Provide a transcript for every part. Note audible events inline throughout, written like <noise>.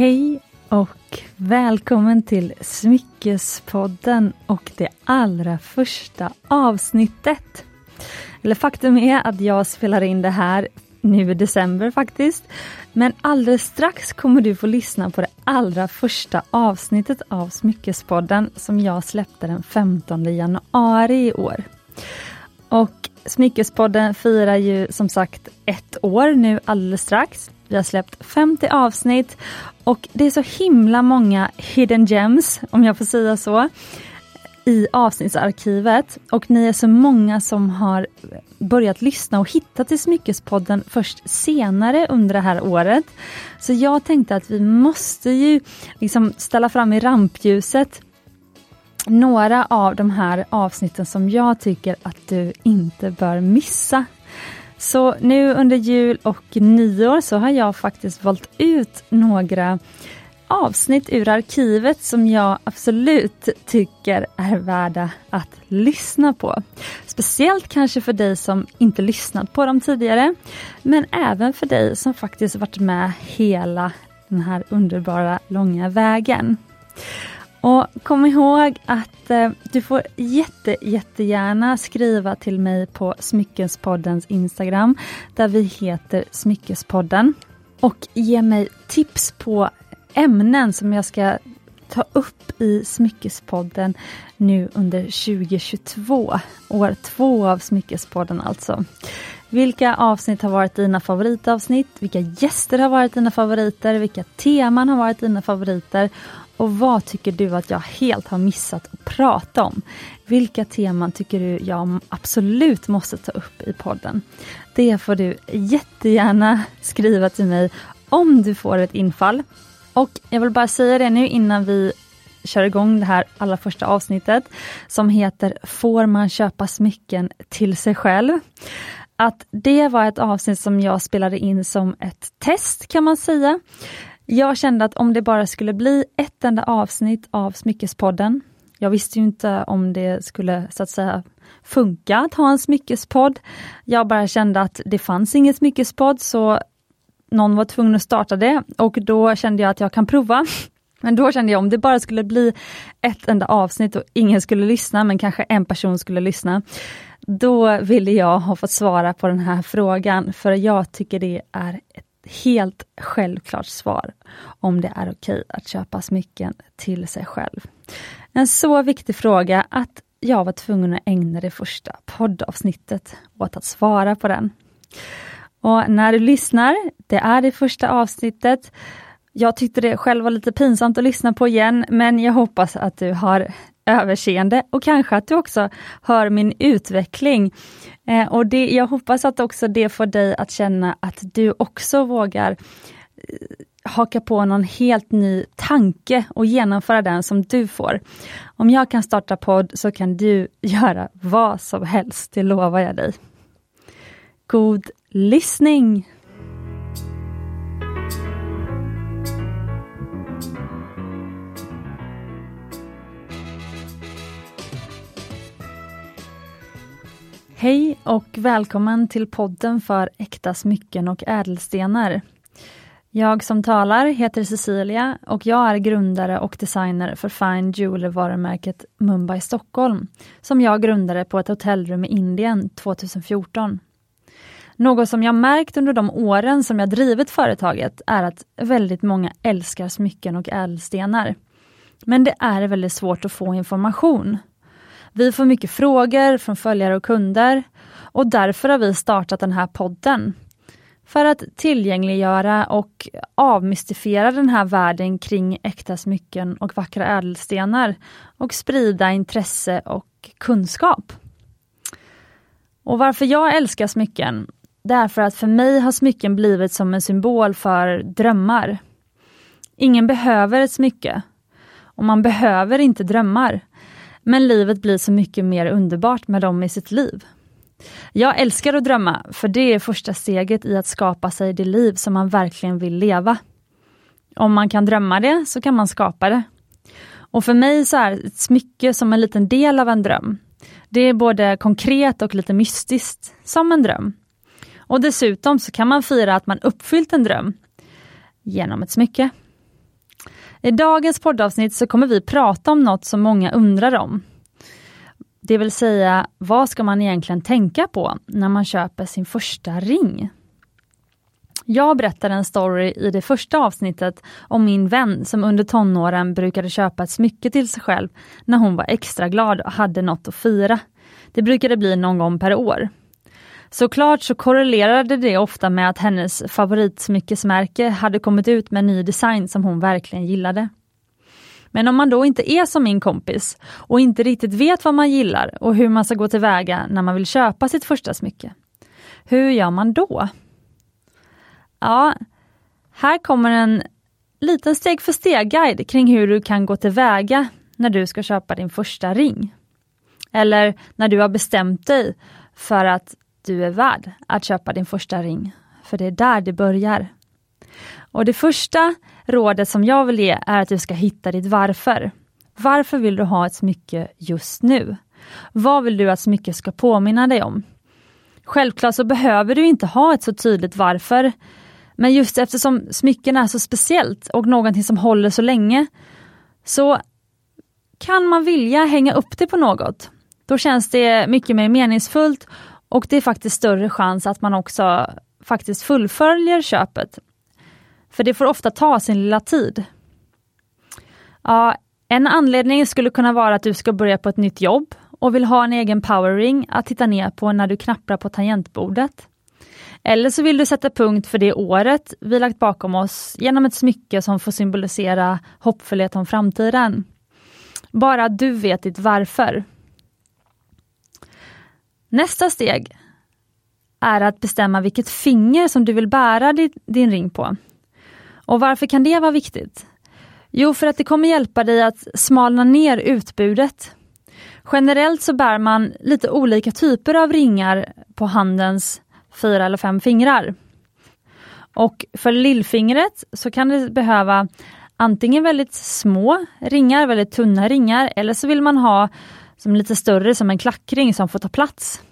Hej och välkommen till Smyckespodden och det allra första avsnittet. Eller faktum är att jag spelar in det här nu i december faktiskt. Men alldeles strax kommer du få lyssna på det allra första avsnittet av Smyckespodden som jag släppte den 15 januari i år. Och Smyckespodden firar ju som sagt ett år nu alldeles strax. Vi har släppt 50 avsnitt och det är så himla många hidden gems, om jag får säga så, i avsnittsarkivet. Och ni är så många som har börjat lyssna och hitta till Smyckespodden först senare under det här året. Så jag tänkte att vi måste ju liksom ställa fram i rampljuset några av de här avsnitten som jag tycker att du inte bör missa. Så nu under jul och nyår så har jag faktiskt valt ut några avsnitt ur arkivet som jag absolut tycker är värda att lyssna på. Speciellt kanske för dig som inte lyssnat på dem tidigare, men även för dig som faktiskt varit med hela den här underbara långa vägen. Och kom ihåg att eh, du får jätte, jättegärna skriva till mig på Smyckespoddens Instagram, där vi heter Smyckespodden. Och ge mig tips på ämnen som jag ska ta upp i Smyckespodden nu under 2022. År två av Smyckespodden alltså. Vilka avsnitt har varit dina favoritavsnitt? Vilka gäster har varit dina favoriter? Vilka teman har varit dina favoriter? Och vad tycker du att jag helt har missat att prata om? Vilka teman tycker du jag absolut måste ta upp i podden? Det får du jättegärna skriva till mig om du får ett infall. Och jag vill bara säga det nu innan vi kör igång det här allra första avsnittet som heter Får man köpa smycken till sig själv? Att det var ett avsnitt som jag spelade in som ett test kan man säga. Jag kände att om det bara skulle bli ett enda avsnitt av Smyckespodden, jag visste ju inte om det skulle så att säga funka att ha en smyckespodd. Jag bara kände att det fanns ingen smyckespodd så någon var tvungen att starta det och då kände jag att jag kan prova. <laughs> Men då kände jag om det bara skulle bli ett enda avsnitt och ingen skulle lyssna, men kanske en person skulle lyssna. Då ville jag ha fått svara på den här frågan, för jag tycker det är ett helt självklart svar om det är okej att köpa smycken till sig själv. En så viktig fråga att jag var tvungen att ägna det första poddavsnittet åt att svara på den. Och när du lyssnar, det är det första avsnittet. Jag tyckte det själv var lite pinsamt att lyssna på igen, men jag hoppas att du har överseende och kanske att du också hör min utveckling. Eh, och det, jag hoppas att också det får dig att känna att du också vågar eh, haka på någon helt ny tanke och genomföra den som du får. Om jag kan starta podd så kan du <laughs> göra vad som helst, det lovar jag dig. God lyssning! Hej och välkommen till podden för äkta smycken och ädelstenar. Jag som talar heter Cecilia och jag är grundare och designer för Fine Jewelry-varumärket Mumbai Stockholm, som jag grundade på ett hotellrum i Indien 2014. Något som jag märkt under de åren som jag drivit företaget är att väldigt många älskar smycken och ädelstenar. Men det är väldigt svårt att få information. Vi får mycket frågor från följare och kunder och därför har vi startat den här podden. För att tillgängliggöra och avmystifiera den här världen kring äkta smycken och vackra ädelstenar och sprida intresse och kunskap. Och varför jag älskar smycken? Det är för att för mig har smycken blivit som en symbol för drömmar. Ingen behöver ett smycke. Och man behöver inte drömmar. Men livet blir så mycket mer underbart med dem i sitt liv. Jag älskar att drömma, för det är första steget i att skapa sig det liv som man verkligen vill leva. Om man kan drömma det, så kan man skapa det. Och för mig så är ett smycke som en liten del av en dröm. Det är både konkret och lite mystiskt, som en dröm. Och dessutom så kan man fira att man uppfyllt en dröm genom ett smycke. I dagens poddavsnitt så kommer vi prata om något som många undrar om. Det vill säga, vad ska man egentligen tänka på när man köper sin första ring? Jag berättade en story i det första avsnittet om min vän som under tonåren brukade köpa ett smycke till sig själv när hon var extra glad och hade något att fira. Det brukade bli någon gång per år. Såklart så korrelerade det ofta med att hennes favoritsmyckesmärke hade kommit ut med en ny design som hon verkligen gillade. Men om man då inte är som min kompis och inte riktigt vet vad man gillar och hur man ska gå tillväga när man vill köpa sitt första smycke. Hur gör man då? Ja, här kommer en liten steg för steg-guide kring hur du kan gå tillväga när du ska köpa din första ring. Eller när du har bestämt dig för att du är värd att köpa din första ring. För det är där det börjar. Och det första rådet som jag vill ge är att du ska hitta ditt varför. Varför vill du ha ett smycke just nu? Vad vill du att smycket ska påminna dig om? Självklart så behöver du inte ha ett så tydligt varför. Men just eftersom smycken är så speciellt och någonting som håller så länge, så kan man vilja hänga upp det på något. Då känns det mycket mer meningsfullt och det är faktiskt större chans att man också faktiskt fullföljer köpet. För det får ofta ta sin lilla tid. Ja, en anledning skulle kunna vara att du ska börja på ett nytt jobb och vill ha en egen powering att titta ner på när du knappar på tangentbordet. Eller så vill du sätta punkt för det året vi lagt bakom oss genom ett smycke som får symbolisera hoppfullhet om framtiden. Bara du vet ditt varför. Nästa steg är att bestämma vilket finger som du vill bära din ring på. Och varför kan det vara viktigt? Jo, för att det kommer hjälpa dig att smalna ner utbudet. Generellt så bär man lite olika typer av ringar på handens fyra eller fem fingrar. Och för lillfingret så kan det behöva antingen väldigt små ringar, väldigt tunna ringar, eller så vill man ha som är lite större som en klackring som får ta plats.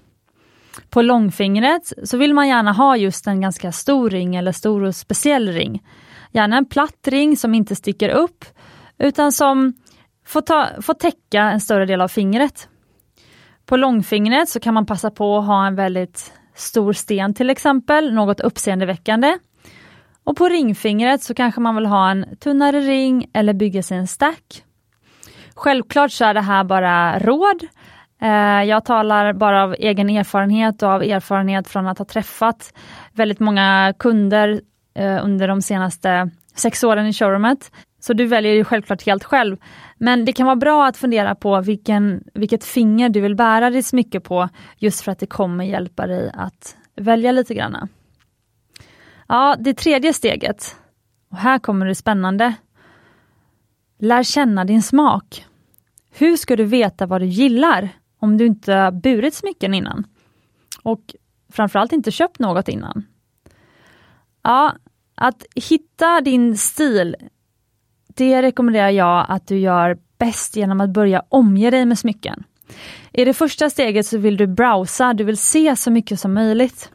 På långfingret så vill man gärna ha just en ganska stor ring eller stor och speciell ring. Gärna en platt ring som inte sticker upp utan som får, ta, får täcka en större del av fingret. På långfingret så kan man passa på att ha en väldigt stor sten till exempel, något uppseendeväckande. Och på ringfingret så kanske man vill ha en tunnare ring eller bygga sig en stack. Självklart så är det här bara råd. Eh, jag talar bara av egen erfarenhet och av erfarenhet från att ha träffat väldigt många kunder eh, under de senaste sex åren i showroomet. Så du väljer ju självklart helt själv. Men det kan vara bra att fundera på vilken, vilket finger du vill bära ditt smycke på, just för att det kommer hjälpa dig att välja lite grann. Ja, det tredje steget, och här kommer det spännande. Lär känna din smak. Hur ska du veta vad du gillar om du inte burit smycken innan? Och framförallt inte köpt något innan. Ja, att hitta din stil det rekommenderar jag att du gör bäst genom att börja omge dig med smycken. I det första steget så vill du browsa, du vill se så mycket som möjligt.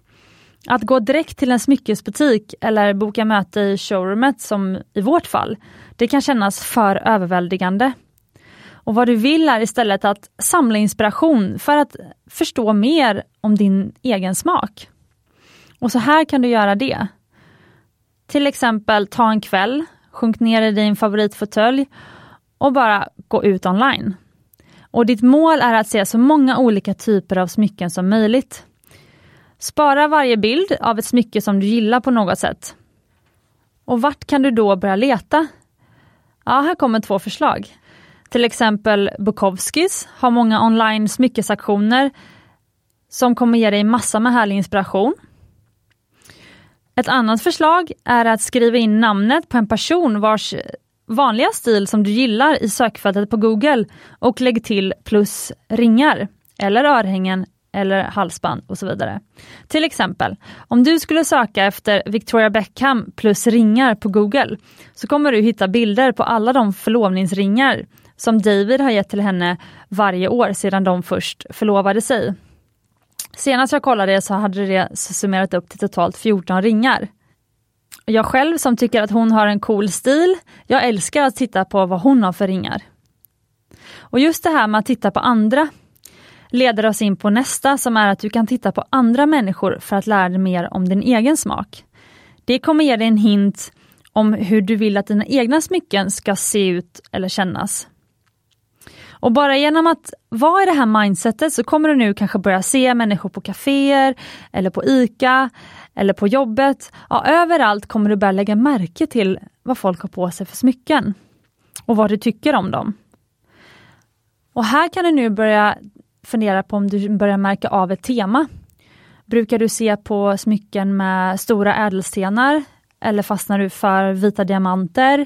Att gå direkt till en smyckesbutik eller boka möte i showroomet som i vårt fall, det kan kännas för överväldigande. Och vad du vill är istället att samla inspiration för att förstå mer om din egen smak. Och så här kan du göra det. Till exempel ta en kväll sjunk ner i din favoritfåtölj och bara gå ut online. Och ditt mål är att se så många olika typer av smycken som möjligt. Spara varje bild av ett smycke som du gillar på något sätt. Och vart kan du då börja leta? Ja, här kommer två förslag. Till exempel Bukowskis har många online smyckesaktioner som kommer ge dig massa med härlig inspiration. Ett annat förslag är att skriva in namnet på en person vars vanliga stil som du gillar i sökfältet på Google och lägg till plus ringar eller örhängen eller halsband och så vidare. Till exempel, om du skulle söka efter Victoria Beckham plus ringar på Google så kommer du hitta bilder på alla de förlovningsringar som David har gett till henne varje år sedan de först förlovade sig. Senast jag kollade så hade det summerat upp till totalt 14 ringar. Jag själv som tycker att hon har en cool stil, jag älskar att titta på vad hon har för ringar. Och just det här med att titta på andra leder oss in på nästa som är att du kan titta på andra människor för att lära dig mer om din egen smak. Det kommer ge dig en hint om hur du vill att dina egna smycken ska se ut eller kännas. Och bara genom att vara i det här mindsetet så kommer du nu kanske börja se människor på kaféer eller på ICA eller på jobbet. Ja, överallt kommer du börja lägga märke till vad folk har på sig för smycken och vad du tycker om dem. Och här kan du nu börja fundera på om du börjar märka av ett tema. Brukar du se på smycken med stora ädelstenar eller fastnar du för vita diamanter?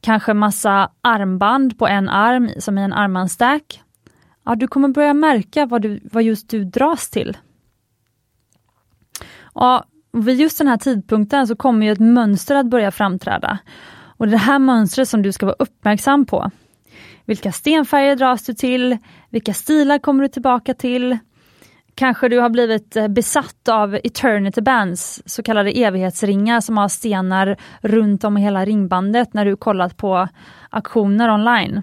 Kanske massa armband på en arm som i en armbandstack. Ja, du kommer börja märka vad, du, vad just du dras till. Ja, vid just den här tidpunkten så kommer ju ett mönster att börja framträda. Och det här mönstret som du ska vara uppmärksam på. Vilka stenfärger dras du till? Vilka stilar kommer du tillbaka till? Kanske du har blivit eh, besatt av Eternity Bands, så kallade evighetsringar som har stenar runt om hela ringbandet när du kollat på auktioner online.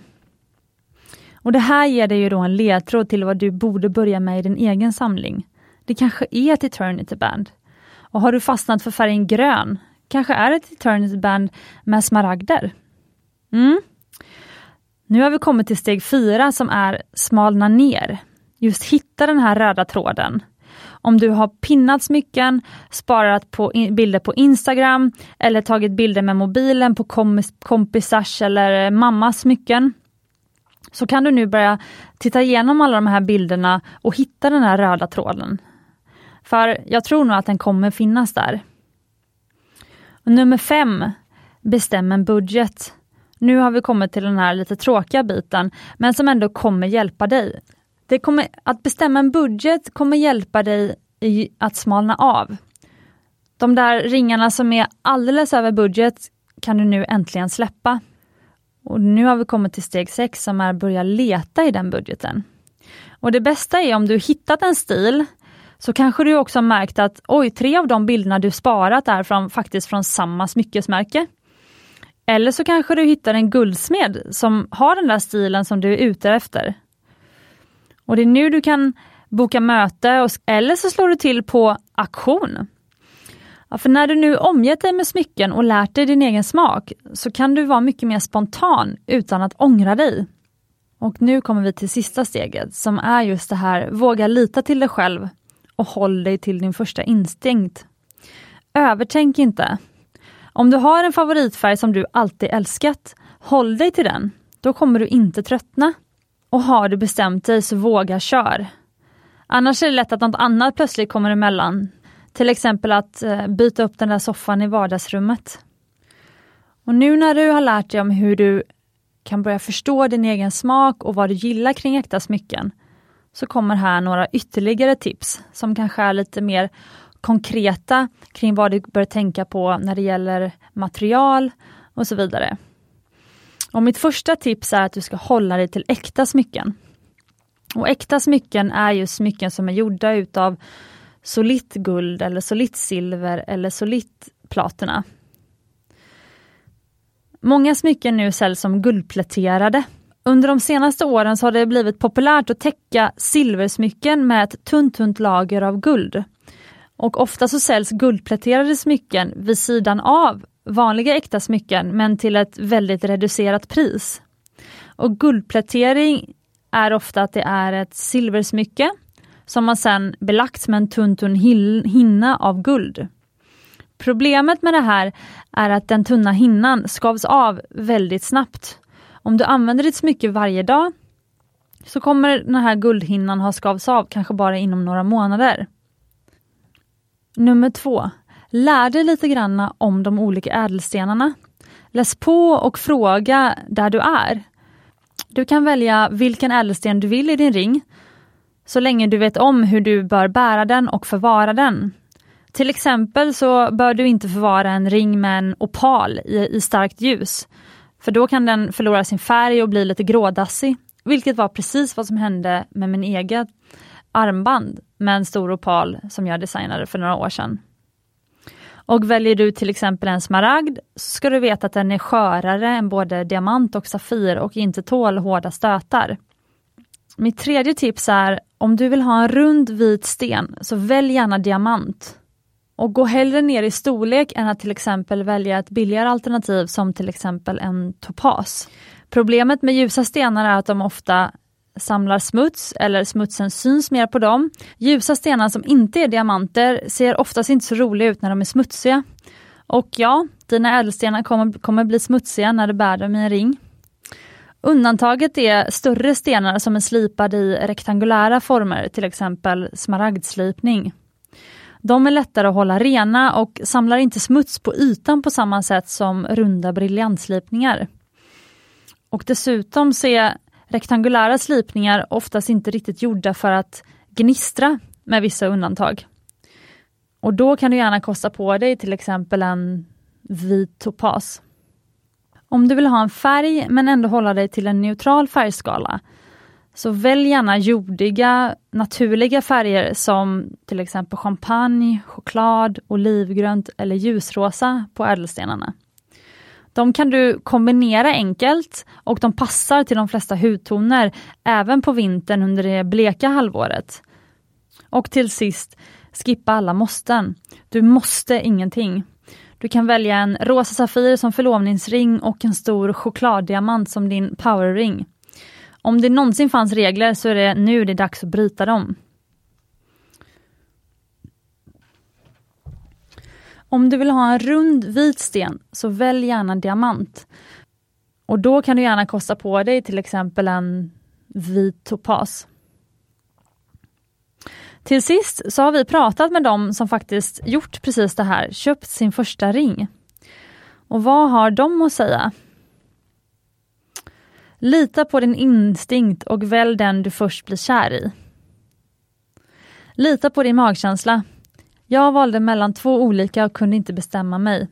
Och Det här ger dig ju då en ledtråd till vad du borde börja med i din egen samling. Det kanske är ett Eternity Band. Och har du fastnat för färgen grön, kanske är det ett Eternity Band med smaragder. Mm. Nu har vi kommit till steg fyra som är smalna ner. Just hitta den här röda tråden. Om du har pinnat smycken, sparat på bilder på Instagram eller tagit bilder med mobilen på kompisars eller mammas smycken så kan du nu börja titta igenom alla de här bilderna och hitta den här röda tråden. För jag tror nog att den kommer finnas där. Nummer fem, bestäm en budget. Nu har vi kommit till den här lite tråkiga biten, men som ändå kommer hjälpa dig. Det kommer, att bestämma en budget kommer hjälpa dig i att smalna av. De där ringarna som är alldeles över budget kan du nu äntligen släppa. Och Nu har vi kommit till steg 6 som är att börja leta i den budgeten. Och Det bästa är om du hittat en stil så kanske du också har märkt att oj, tre av de bilderna du sparat är från, faktiskt från samma smyckesmärke. Eller så kanske du hittar en guldsmed som har den där stilen som du är ute efter. Och det är nu du kan boka möte och, eller så slår du till på auktion. Ja, för när du nu omgett dig med smycken och lärt dig din egen smak så kan du vara mycket mer spontan utan att ångra dig. Och nu kommer vi till sista steget som är just det här, våga lita till dig själv och håll dig till din första instinkt. Övertänk inte. Om du har en favoritfärg som du alltid älskat, håll dig till den. Då kommer du inte tröttna. Och har du bestämt dig så våga kör. Annars är det lätt att något annat plötsligt kommer emellan. Till exempel att eh, byta upp den där soffan i vardagsrummet. Och nu när du har lärt dig om hur du kan börja förstå din egen smak och vad du gillar kring äkta smycken, så kommer här några ytterligare tips som kanske är lite mer konkreta kring vad du bör tänka på när det gäller material och så vidare. Och mitt första tips är att du ska hålla dig till äkta smycken. Och äkta smycken är ju smycken som är gjorda utav solitt guld eller solitt silver eller solitt platina. Många smycken nu säljs som guldpläterade. Under de senaste åren så har det blivit populärt att täcka silversmycken med ett tunt, tunt lager av guld. Och ofta så säljs guldpläterade smycken vid sidan av vanliga äkta smycken men till ett väldigt reducerat pris. Och guldplätering är ofta att det är ett silversmycke som man sedan belagt med en tunn, tunn hinna av guld. Problemet med det här är att den tunna hinnan skavs av väldigt snabbt. Om du använder ditt smycke varje dag så kommer den här guldhinnan ha skavs av kanske bara inom några månader. Nummer två. Lär dig lite grann om de olika ädelstenarna. Läs på och fråga där du är. Du kan välja vilken ädelsten du vill i din ring, så länge du vet om hur du bör bära den och förvara den. Till exempel så bör du inte förvara en ring med en opal i, i starkt ljus, för då kan den förlora sin färg och bli lite grådassig, vilket var precis vad som hände med min egen armband med en stor opal som jag designade för några år sedan. Och väljer du till exempel en smaragd så ska du veta att den är skörare än både diamant och safir och inte tål hårda stötar. Mitt tredje tips är om du vill ha en rund vit sten så välj gärna diamant. Och gå hellre ner i storlek än att till exempel välja ett billigare alternativ som till exempel en topas. Problemet med ljusa stenar är att de ofta samlar smuts eller smutsen syns mer på dem. Ljusa stenar som inte är diamanter ser oftast inte så roliga ut när de är smutsiga. Och ja, dina ädelstenar kommer, kommer bli smutsiga när du bär dem i en ring. Undantaget är större stenar som är slipade i rektangulära former, till exempel smaragdslipning. De är lättare att hålla rena och samlar inte smuts på ytan på samma sätt som runda briljantslipningar. Och dessutom så är rektangulära slipningar oftast inte riktigt gjorda för att gnistra, med vissa undantag. Och då kan du gärna kosta på dig till exempel en vit topas. Om du vill ha en färg men ändå hålla dig till en neutral färgskala, så välj gärna jordiga, naturliga färger som till exempel champagne, choklad, olivgrönt eller ljusrosa på ädelstenarna. De kan du kombinera enkelt och de passar till de flesta hudtoner även på vintern under det bleka halvåret. Och till sist, skippa alla måsten. Du måste ingenting. Du kan välja en rosa safir som förlovningsring och en stor chokladdiamant som din powerring. Om det någonsin fanns regler så är det nu det är dags att bryta dem. Om du vill ha en rund vit sten, så välj gärna diamant. Och då kan du gärna kosta på dig till exempel en vit topas. Till sist så har vi pratat med dem som faktiskt gjort precis det här, köpt sin första ring. Och vad har de att säga? Lita på din instinkt och välj den du först blir kär i. Lita på din magkänsla. Jag valde mellan två olika och kunde inte bestämma mig.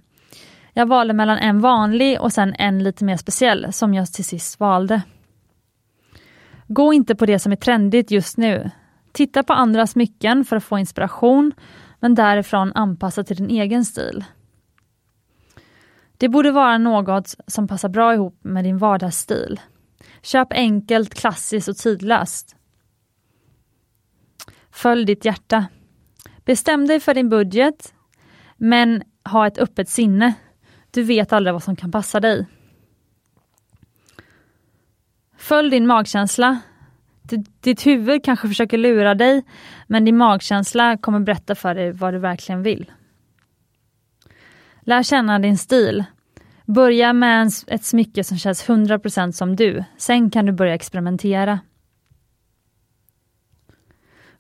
Jag valde mellan en vanlig och sen en lite mer speciell som jag till sist valde. Gå inte på det som är trendigt just nu. Titta på andra smycken för att få inspiration, men därifrån anpassa till din egen stil. Det borde vara något som passar bra ihop med din vardagsstil. Köp enkelt, klassiskt och tidlöst. Följ ditt hjärta. Bestäm dig för din budget, men ha ett öppet sinne. Du vet aldrig vad som kan passa dig. Följ din magkänsla. Ditt huvud kanske försöker lura dig, men din magkänsla kommer berätta för dig vad du verkligen vill. Lär känna din stil. Börja med ett smycke som känns 100% som du. Sen kan du börja experimentera.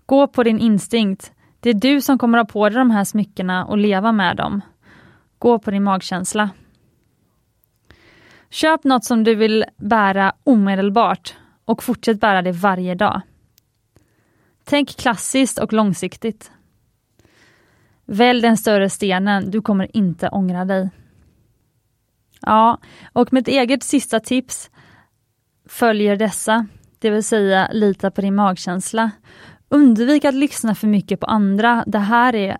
Gå på din instinkt. Det är du som kommer ha på dig de här smyckena och leva med dem. Gå på din magkänsla. Köp något som du vill bära omedelbart och fortsätt bära det varje dag. Tänk klassiskt och långsiktigt. Välj den större stenen, du kommer inte ångra dig. Ja, och mitt eget sista tips följer dessa, det vill säga lita på din magkänsla. Undvik att lyssna för mycket på andra. Det här är...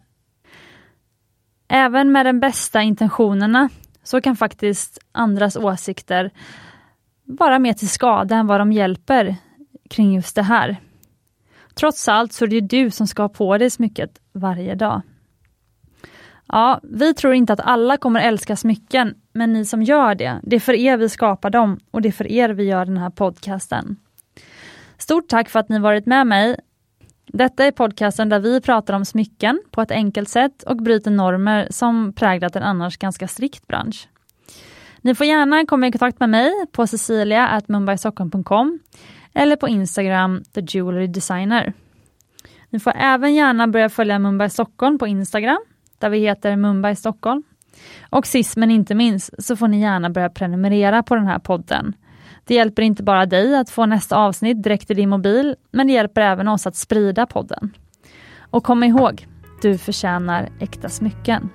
Även med de bästa intentionerna så kan faktiskt andras åsikter vara mer till skada än vad de hjälper kring just det här. Trots allt så är det ju du som ska ha på dig smycket varje dag. Ja, vi tror inte att alla kommer älska smycken, men ni som gör det, det är för er vi skapar dem och det är för er vi gör den här podcasten. Stort tack för att ni varit med mig. Detta är podcasten där vi pratar om smycken på ett enkelt sätt och bryter normer som präglat en annars ganska strikt bransch. Ni får gärna komma i kontakt med mig på cecilia.mumbaistockholm.com eller på Instagram, the jewelry designer. Ni får även gärna börja följa Mumbai Stockholm på Instagram där vi heter Mumbai Stockholm. Och sist men inte minst så får ni gärna börja prenumerera på den här podden. Det hjälper inte bara dig att få nästa avsnitt direkt i din mobil, men det hjälper även oss att sprida podden. Och kom ihåg, du förtjänar äkta smycken.